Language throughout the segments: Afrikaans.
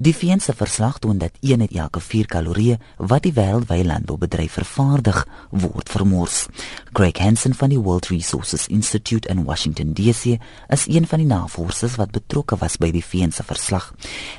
Die VN se verslag toon dat een uit elke 4 kalorieë wat die wêreldwye landboubedryf vervaardig, word vermors. Greg Hansen van die World Resources Institute in Washington DC is een van die navorsers wat betrokke was by die VN se verslag.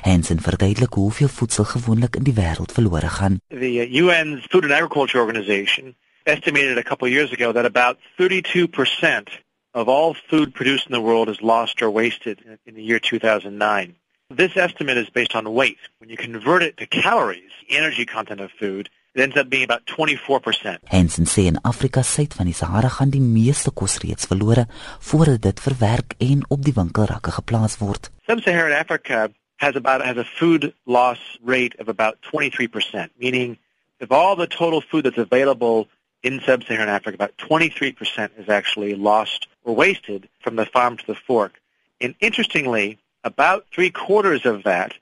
Hansen verduidelik hoeveel voedsel gewoonlik in die wêreld verlore gaan. The UN's Food and Agriculture Organization estimated a couple years ago that about 32% of all food produced in the world is lost or wasted in the year 2009. This estimate is based on weight. When you convert it to calories, the energy content of food, it ends up being about 24%. Hansen sê in Afrika suid van die Sahara gaan die meeste kos reeds verlore voordat dit verwerk en op die winkelrakke geplaas word. Sub-Saharan Africa has about has a food loss rate of about 23%, meaning if all the total food that's available in sub-Saharan Africa, about 23% is actually lost or wasted from the farm to the fork. And interestingly, about three quarters of that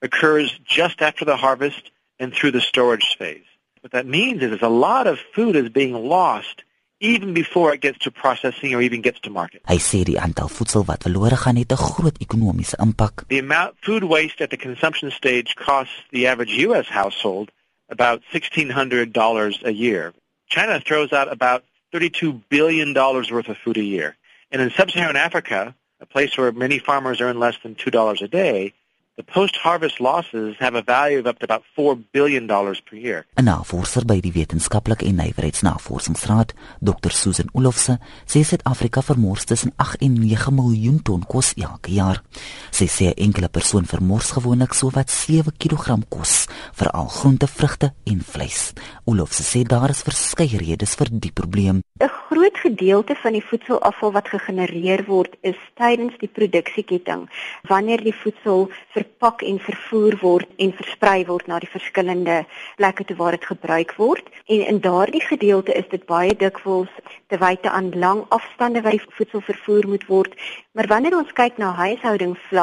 occurs just after the harvest and through the storage phase. What that means is, is a lot of food is being lost even before it gets to processing or even gets to market. Hy sê die aantal voedsel wat verlore gaan het 'n groot ekonomiese impak. The amount food waste at the consumption stage costs the average US household about $1600 a year. China throws out about 32 billion dollars worth of food a year. And in sub-Saharan Africa, a place where many farmers earn less than $2 a day, the post-harvest losses have a value of up to about 4 billion dollars per year. 'n Navorser by die Wetenskaplike en Nywerheidsnavorsingsraad, Dr. Susan Olofse, sê Suid-Afrika vermors tussen 8 en 9 miljoen ton kos elke jaar. Sy sê 'n enkele persoon vermors gewoonlik sowat 7 kg kos, veral groente, vrugte en vleis. Olofse sê daar is verskeie redes vir die probleem. 'n Groot gedeelte van die voedselafval wat gegenereer word, is tydens die produksieketting, wanneer die voedsel verpak en vervoer word en versprei word na die verskillende plekke toe waar dit gebruik word. En in daardie gedeelte is dit baie dikwels te wyte aan lang afstande waar die voedsel vervoer moet word. Maar wanneer ons kyk na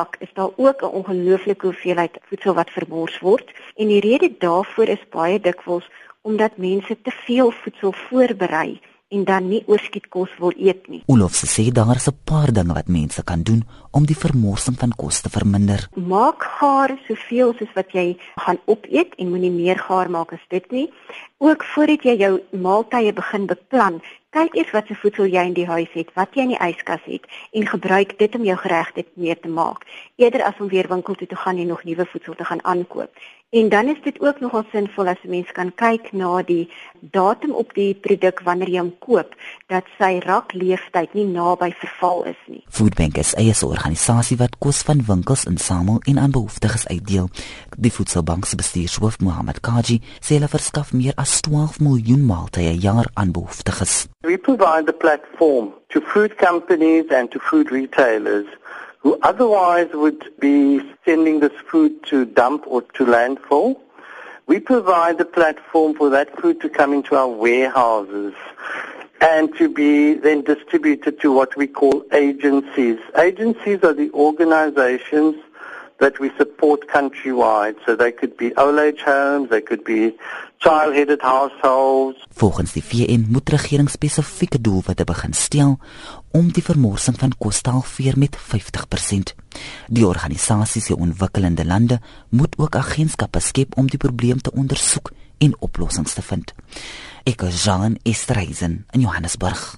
huishoudingsvlak, is daar ook 'n ongelooflike hoeveelheid voedsel wat vermors word. En die rede daarvoor is baie dikwels omdat mense te veel voedsel voorberei en dan nie oorskietkos wil eet nie. Olof sê daar is 'n paar dinge wat mense kan doen om die vermorsing van kos te verminder. Maak gaar soveel soos wat jy gaan opeet en moenie meer gaar maak as dit nie. Ook voordat jy jou maaltye begin beplan, kyk eers wat se voedsel jy in die huis het, wat jy in die yskas het en gebruik dit om jou geregte mee te maak, eerder as om weer winkel toe te gaan en nog nuwe voedsel te gaan aankoop. En dan is dit ook nogal sinvol as 'n mens kan kyk na die datum op die produk wanneer jy hom koop, dat sy rakleeftyd nie naby verval is nie. Foodbank is 'n organisasie wat kos van winkels insamel en aan behoeftiges uitdeel. Die Voedselbank se bestuurshoof, Mohammed Kaji, sê hulle verskaf meer as 12 miljoen maaltye per jaar aan behoeftiges. We provide the platform to food companies and to food retailers who otherwise would be sending this food to dump or to landfill. We provide the platform for that food to come into our warehouses and to be then distributed to what we call agencies. Agencies are the organizations that we support countrywide. So they could be old age homes, they could be child-headed households. Volgens die VN moet regering spesifieke doelwitte begin stel om die vermorsing van kos te halveer met 50%. Die organisasie se ontwikkelende lande moet ook agentskappe skep om die probleem te ondersoek en oplossings te vind. Ek is Jean Estreisen in Johannesburg.